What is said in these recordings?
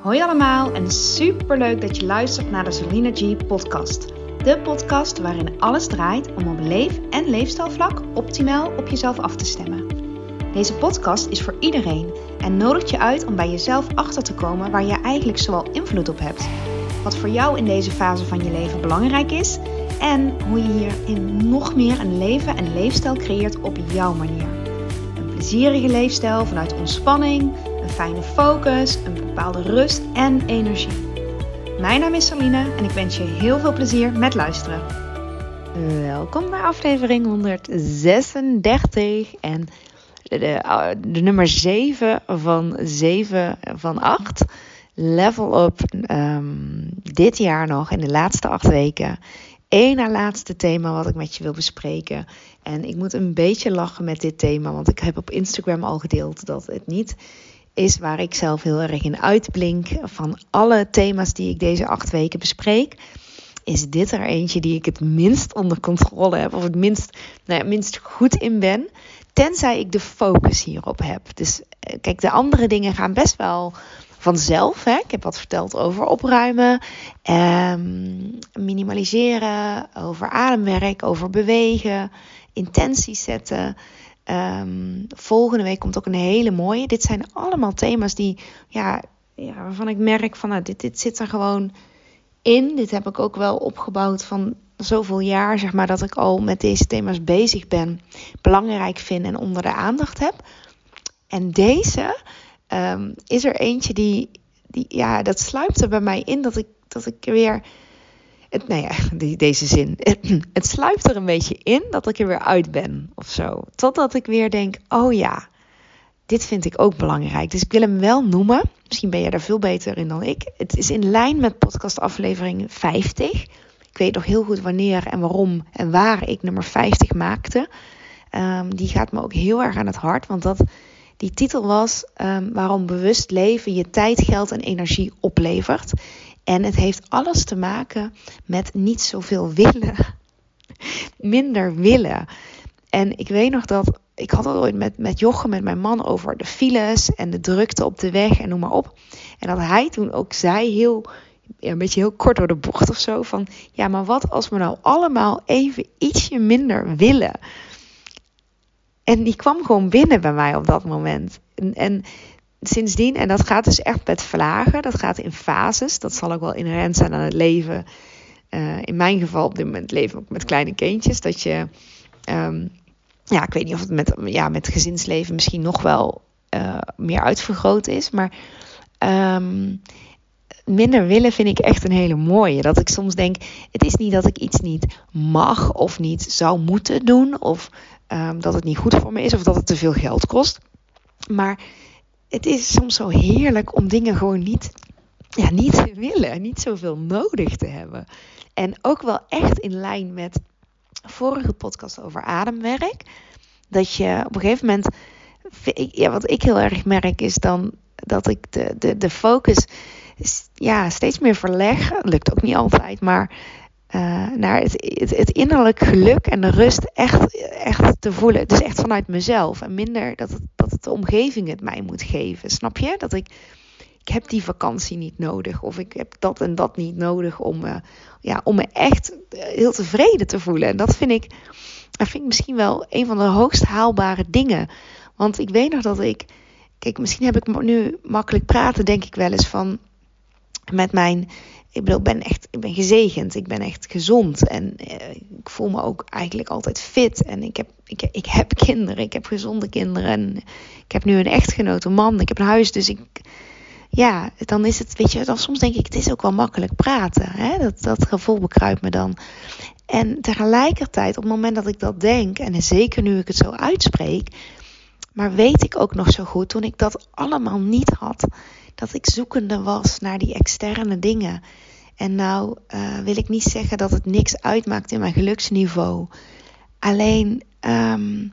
Hoi allemaal en super leuk dat je luistert naar de Selina G podcast. De podcast waarin alles draait om op leef- en leefstijlvlak optimaal op jezelf af te stemmen. Deze podcast is voor iedereen en nodigt je uit om bij jezelf achter te komen waar je eigenlijk zoal invloed op hebt. Wat voor jou in deze fase van je leven belangrijk is en hoe je hierin nog meer een leven en leefstijl creëert op jouw manier. Een plezierige leefstijl vanuit ontspanning, fijne focus, een bepaalde rust en energie. Mijn naam is Saline en ik wens je heel veel plezier met luisteren. Welkom bij aflevering 136 en de, de, nummer 7 van 7 van 8. Level up um, dit jaar nog in de laatste acht weken. Eén na laatste thema wat ik met je wil bespreken. En ik moet een beetje lachen met dit thema, want ik heb op Instagram al gedeeld dat het niet is waar ik zelf heel erg in uitblink. Van alle thema's die ik deze acht weken bespreek, is dit er eentje die ik het minst onder controle heb. Of het minst, nou ja, minst goed in ben. Tenzij ik de focus hierop heb. Dus kijk, de andere dingen gaan best wel vanzelf. Hè? Ik heb wat verteld over opruimen, um, minimaliseren, over ademwerk, over bewegen, intenties zetten. Um, volgende week komt ook een hele mooie. Dit zijn allemaal thema's die, ja, waarvan ik merk van, nou, dit, dit zit er gewoon in. Dit heb ik ook wel opgebouwd van zoveel jaar, zeg maar, dat ik al met deze thema's bezig ben, belangrijk vind en onder de aandacht heb. En deze um, is er eentje die, die, ja, dat sluipt er bij mij in dat ik, dat ik weer. Het, nou die, deze zin. Het, sluipt er een beetje in dat ik er weer uit ben of zo. Totdat ik weer denk: oh ja, dit vind ik ook belangrijk. Dus ik wil hem wel noemen. Misschien ben jij daar veel beter in dan ik. Het is in lijn met podcast aflevering 50. Ik weet nog heel goed wanneer en waarom en waar ik nummer 50 maakte. Um, die gaat me ook heel erg aan het hart. Want dat, die titel was um, Waarom bewust leven je tijd, geld en energie oplevert. En het heeft alles te maken met niet zoveel willen. Minder willen. En ik weet nog dat. Ik had het ooit met, met Jochem, met mijn man, over de files en de drukte op de weg en noem maar op. En dat hij toen ook zei, heel, ja, een beetje heel kort door de bocht of zo, van ja, maar wat als we nou allemaal even ietsje minder willen? En die kwam gewoon binnen bij mij op dat moment. En, en sindsdien, en dat gaat dus echt met vlagen, dat gaat in fases. Dat zal ook wel inherent zijn aan het leven. Uh, in mijn geval op dit moment leven ook met kleine kindjes. Dat je, um, ja, ik weet niet of het met, ja, met gezinsleven misschien nog wel uh, meer uitvergroot is. Maar um, minder willen vind ik echt een hele mooie. Dat ik soms denk, het is niet dat ik iets niet mag of niet zou moeten doen. Of um, dat het niet goed voor me is of dat het te veel geld kost. Maar het is soms zo heerlijk om dingen gewoon niet, ja, niet te willen. Niet zoveel nodig te hebben. En ook wel echt in lijn met vorige podcast over ademwerk. Dat je op een gegeven moment. Ja, wat ik heel erg merk is dan dat ik de, de, de focus ja, steeds meer verleg. Lukt ook niet altijd, maar uh, naar het, het, innerlijk geluk en de rust echt, echt te voelen. Dus echt vanuit mezelf. En minder dat het, dat het de omgeving het mij moet geven. Snap je? Dat ik, ik heb die vakantie niet nodig. Of ik heb dat en dat niet nodig om, uh, ja, om me echt heel tevreden te voelen. En dat vind ik, dat vind ik misschien wel een van de hoogst haalbare dingen. Want ik weet nog dat ik. Kijk, misschien heb ik nu makkelijk praten, denk ik wel eens van. Met mijn ik bedoel, ik ben echt, ik ben gezegend. Ik ben echt gezond. En uh, ik voel me ook eigenlijk altijd fit. En ik heb, ik, ik heb kinderen. Ik heb gezonde kinderen. En ik heb nu een echtgenote man. Ik heb een huis. Dus ik, ja, dan is het, weet je, dan soms denk ik, het is ook wel makkelijk praten. Hè? Dat, dat gevoel bekruipt me dan. En tegelijkertijd, op het moment dat ik dat denk, en zeker nu ik het zo uitspreek, maar weet ik ook nog zo goed, toen ik dat allemaal niet had, dat ik zoekende was naar die externe dingen. En nou uh, wil ik niet zeggen dat het niks uitmaakt in mijn geluksniveau. Alleen, um,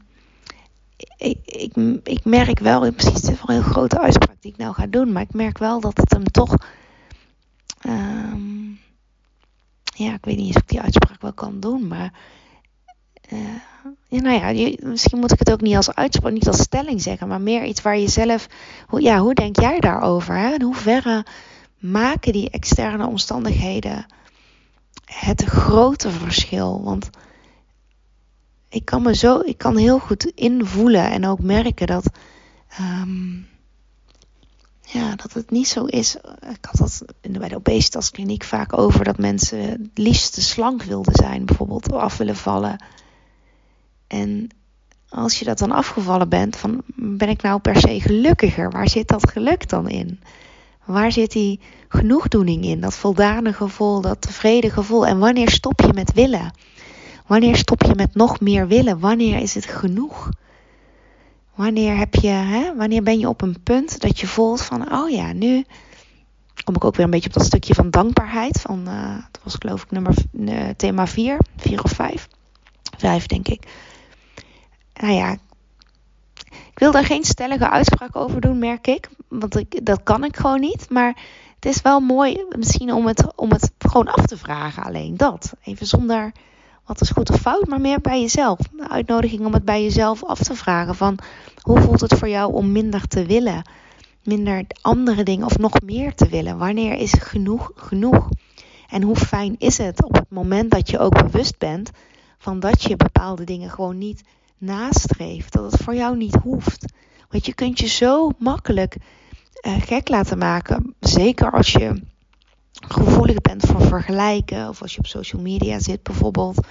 ik, ik, merk wel, precies het is een heel grote uitspraak die ik nou ga doen, maar ik merk wel dat het hem toch. Um, ja, ik weet niet eens of ik die uitspraak wel kan doen, maar. Uh, ja, nou ja, misschien moet ik het ook niet als uitspraak, niet als stelling zeggen, maar meer iets waar je zelf, hoe, ja, hoe denk jij daarover? Hè? In hoeverre maken die externe omstandigheden het grote verschil. Want ik kan me zo, ik kan heel goed invoelen en ook merken dat, ehm, ja, dat het niet zo is. Ik had dat bij de obesitaskliniek vaak over dat mensen het liefst slank wilden zijn, bijvoorbeeld, of af willen vallen. En als je dat dan afgevallen bent, van ben ik nou per se gelukkiger? Waar zit dat geluk dan in? Waar zit die genoegdoening in? Dat voldane gevoel, dat tevreden gevoel. En wanneer stop je met willen? Wanneer stop je met nog meer willen? Wanneer is het genoeg? Wanneer, heb je, hè, wanneer ben je op een punt dat je voelt van, oh ja, nu kom ik ook weer een beetje op dat stukje van dankbaarheid. Van, uh, dat was geloof ik nummer, uh, thema 4, 4 of 5. 5 denk ik. Nou ja, ik wil daar geen stellige uitspraak over doen, merk ik. Want ik, dat kan ik gewoon niet. Maar het is wel mooi misschien om het, om het gewoon af te vragen. Alleen dat. Even zonder wat is goed of fout, maar meer bij jezelf. De uitnodiging om het bij jezelf af te vragen van hoe voelt het voor jou om minder te willen? Minder andere dingen of nog meer te willen? Wanneer is genoeg genoeg? En hoe fijn is het op het moment dat je ook bewust bent van dat je bepaalde dingen gewoon niet nastreeft. Dat het voor jou niet hoeft. Want je kunt je zo makkelijk uh, gek laten maken. Zeker als je gevoelig bent voor vergelijken. Of als je op social media zit bijvoorbeeld.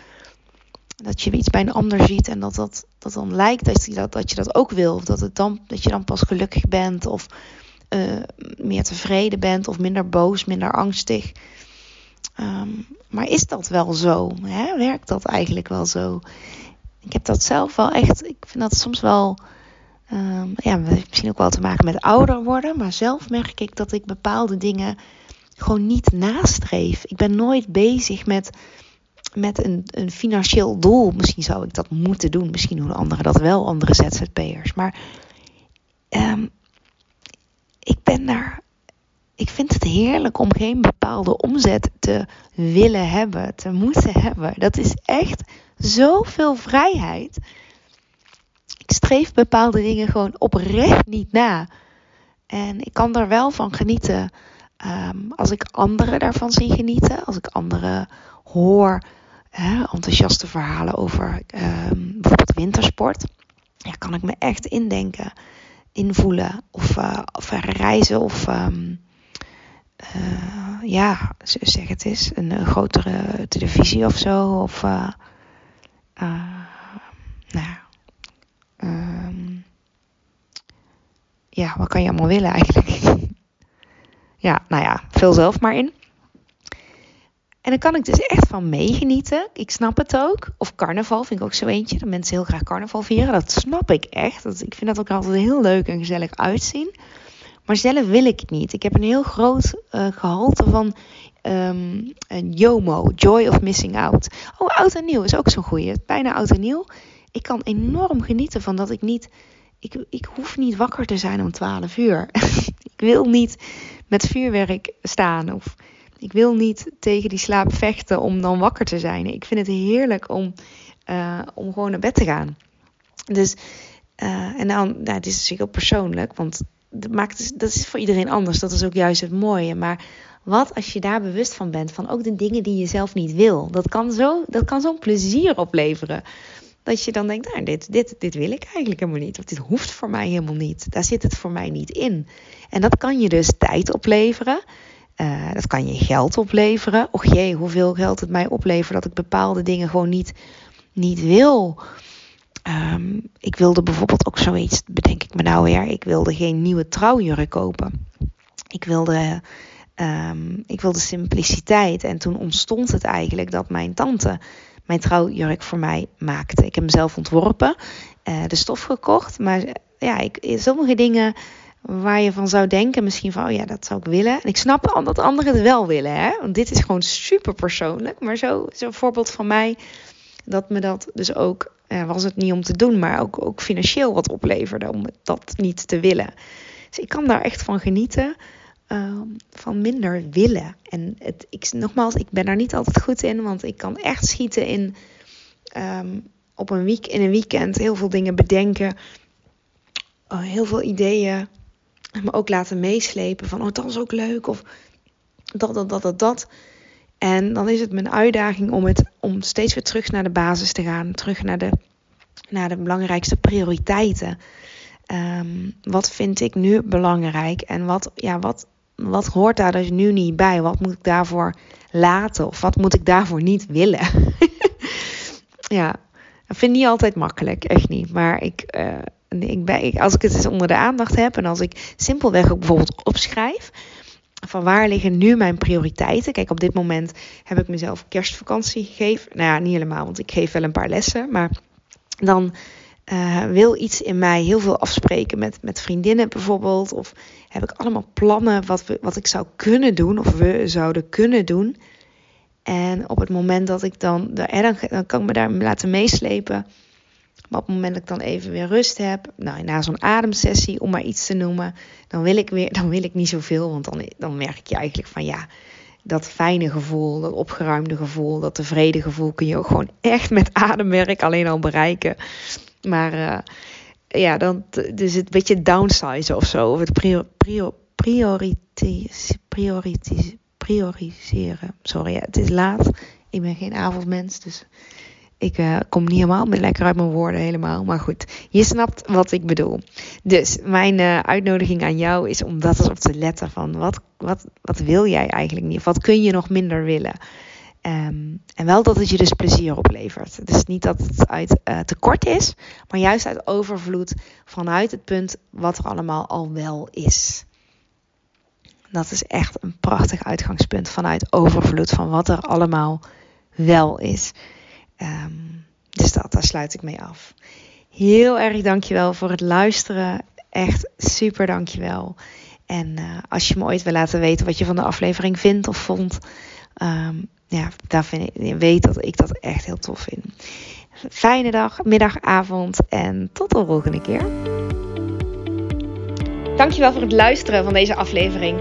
Dat je iets bij een ander ziet en dat, dat, dat dan lijkt dat je dat, dat je dat ook wil. Of dat, het dan, dat je dan pas gelukkig bent. Of uh, meer tevreden bent. Of minder boos, minder angstig. Um, maar is dat wel zo? Hè? Werkt dat eigenlijk wel zo? Ik heb dat zelf wel echt. Ik vind dat soms wel. Um, ja, misschien ook wel te maken met ouder worden. Maar zelf merk ik dat ik bepaalde dingen gewoon niet nastreef. Ik ben nooit bezig met, met een, een financieel doel. Misschien zou ik dat moeten doen. Misschien doen anderen dat wel, andere ZZP'ers. Maar um, ik ben daar. Ik vind het heerlijk om geen bepaalde omzet te willen hebben, te moeten hebben. Dat is echt zoveel vrijheid. Ik streef bepaalde dingen gewoon oprecht niet na. En ik kan er wel van genieten um, als ik anderen daarvan zie genieten. Als ik anderen hoor hè, enthousiaste verhalen over um, bijvoorbeeld wintersport. Ja, kan ik me echt indenken, invoelen of, uh, of reizen of... Um, ja, zeg het eens, een, grotere televisie of zo. Of uh, uh, nou ja, um, ja, wat kan je allemaal willen eigenlijk? ja, nou ja, vul zelf maar in. En dan kan ik dus echt van meegenieten. Ik snap het ook. Of carnaval vind ik ook zo eentje. Dat mensen heel graag carnaval vieren. Dat snap ik echt. Dat, ik vind dat ook altijd heel leuk en gezellig uitzien. Maar zelf wil ik het niet. Ik heb een heel groot uh, gehalte van um, een JOMO, Joy of Missing Out. Oh, oud en nieuw is ook zo'n goeie. Bijna oud en nieuw. Ik kan enorm genieten van dat ik niet... Ik, ik hoef niet wakker te zijn om 12 uur. ik wil niet met vuurwerk staan of... Ik wil niet tegen die slaap vechten om dan wakker te zijn. Ik vind het heerlijk om, uh, om gewoon naar bed te gaan. Dus, uh, en nou, het is natuurlijk ook persoonlijk, want dat, maakt, dat is voor iedereen anders. Dat is ook juist het mooie. Maar wat als je daar bewust van bent, van ook de dingen die je zelf niet wil. Dat kan, zo, dat kan zo'n plezier opleveren. Dat je dan denkt, nou, dit, dit, dit wil ik eigenlijk helemaal niet. Of dit hoeft voor mij helemaal niet. Daar zit het voor mij niet in. En dat kan je dus tijd opleveren. Uh, dat kan je geld opleveren. Och jee, hoeveel geld het mij oplevert dat ik bepaalde dingen gewoon niet, niet wil. Um, ik wilde bijvoorbeeld ook zoiets, bedenk ik me nou weer. Ik wilde geen nieuwe trouwjurk kopen. Ik wilde Um, ik wilde simpliciteit. En toen ontstond het eigenlijk dat mijn tante mijn trouwjurk voor mij maakte. Ik heb hem zelf ontworpen, uh, de stof gekocht. Maar ja, ik, sommige dingen waar je van zou denken, misschien van, oh ja, dat zou ik willen. En ik snap dat anderen het wel willen, hè. Want dit is gewoon super persoonlijk. Maar zo, zo'n voorbeeld van mij, dat me dat dus ook, was het niet om te doen, maar ook, ook financieel wat opleverde om dat niet te willen. Dus ik kan daar echt van genieten. Um, van minder willen. En het, ik, nogmaals, ik ben daar niet altijd goed in, want ik kan echt schieten in um, op een week in een weekend heel veel dingen bedenken, uh, heel veel ideeën, me ook laten meeslepen van oh dat is ook leuk of Dat, dat, dat, dat, dat. En dan is het mijn uitdaging om, het, om steeds weer terug naar de basis te gaan. Terug naar de, naar de belangrijkste prioriteiten. Ehm, wat vind ik nu belangrijk? En wat, ja, wat, wat hoort daar dus nu niet bij? Wat moet ik daarvoor laten? Of wat moet ik daarvoor niet willen? ja, dat vind ik niet altijd makkelijk. Echt niet. Maar ik, uh, ik ben, ik, als ik het eens onder de aandacht heb en als ik simpelweg ook bijvoorbeeld opschrijf van waar liggen nu mijn prioriteiten? Kijk, op dit moment heb ik mezelf kerstvakantie gegeven. Nou ja, niet helemaal, want ik geef wel een paar lessen. Maar dan uh, wil iets in mij heel veel afspreken met, met vriendinnen bijvoorbeeld. Of heb ik allemaal plannen wat, we, wat ik zou kunnen doen of we zouden kunnen doen. En op het moment dat ik dan, dan, dan kan ik me daar laten meeslepen. Maar op het moment dat ik dan even weer rust heb, nou, na zo'n ademsessie, om maar iets te noemen, dan wil ik, weer, dan wil ik niet zoveel. Want dan, dan merk je eigenlijk van ja, dat fijne gevoel, dat opgeruimde gevoel, dat tevreden gevoel kun je ook gewoon echt met ademwerk alleen al bereiken. Maar uh, ja, dan dus het beetje downsize of zo. Of het prior, prior, prioriseren. Sorry, het is laat. Ik ben geen avondmens, dus ik uh, kom niet helemaal met lekker uit mijn woorden helemaal. Maar goed, je snapt wat ik bedoel. Dus mijn uh, uitnodiging aan jou is om dat eens op te letten. Van wat, wat, wat wil jij eigenlijk niet? Of wat kun je nog minder willen? Um, en wel dat het je dus plezier oplevert. Is niet dat het uit uh, tekort is, maar juist uit overvloed vanuit het punt wat er allemaal al wel is. Dat is echt een prachtig uitgangspunt vanuit overvloed van wat er allemaal wel is. Um, dus dat, daar sluit ik mee af. Heel erg dankjewel voor het luisteren. Echt super dankjewel. En uh, als je me ooit wil laten weten wat je van de aflevering vindt of vond, um, ja, daar vind ik, weet dat ik dat echt heel tof vind. Fijne dag, middag, avond en tot de volgende keer. Dankjewel voor het luisteren van deze aflevering.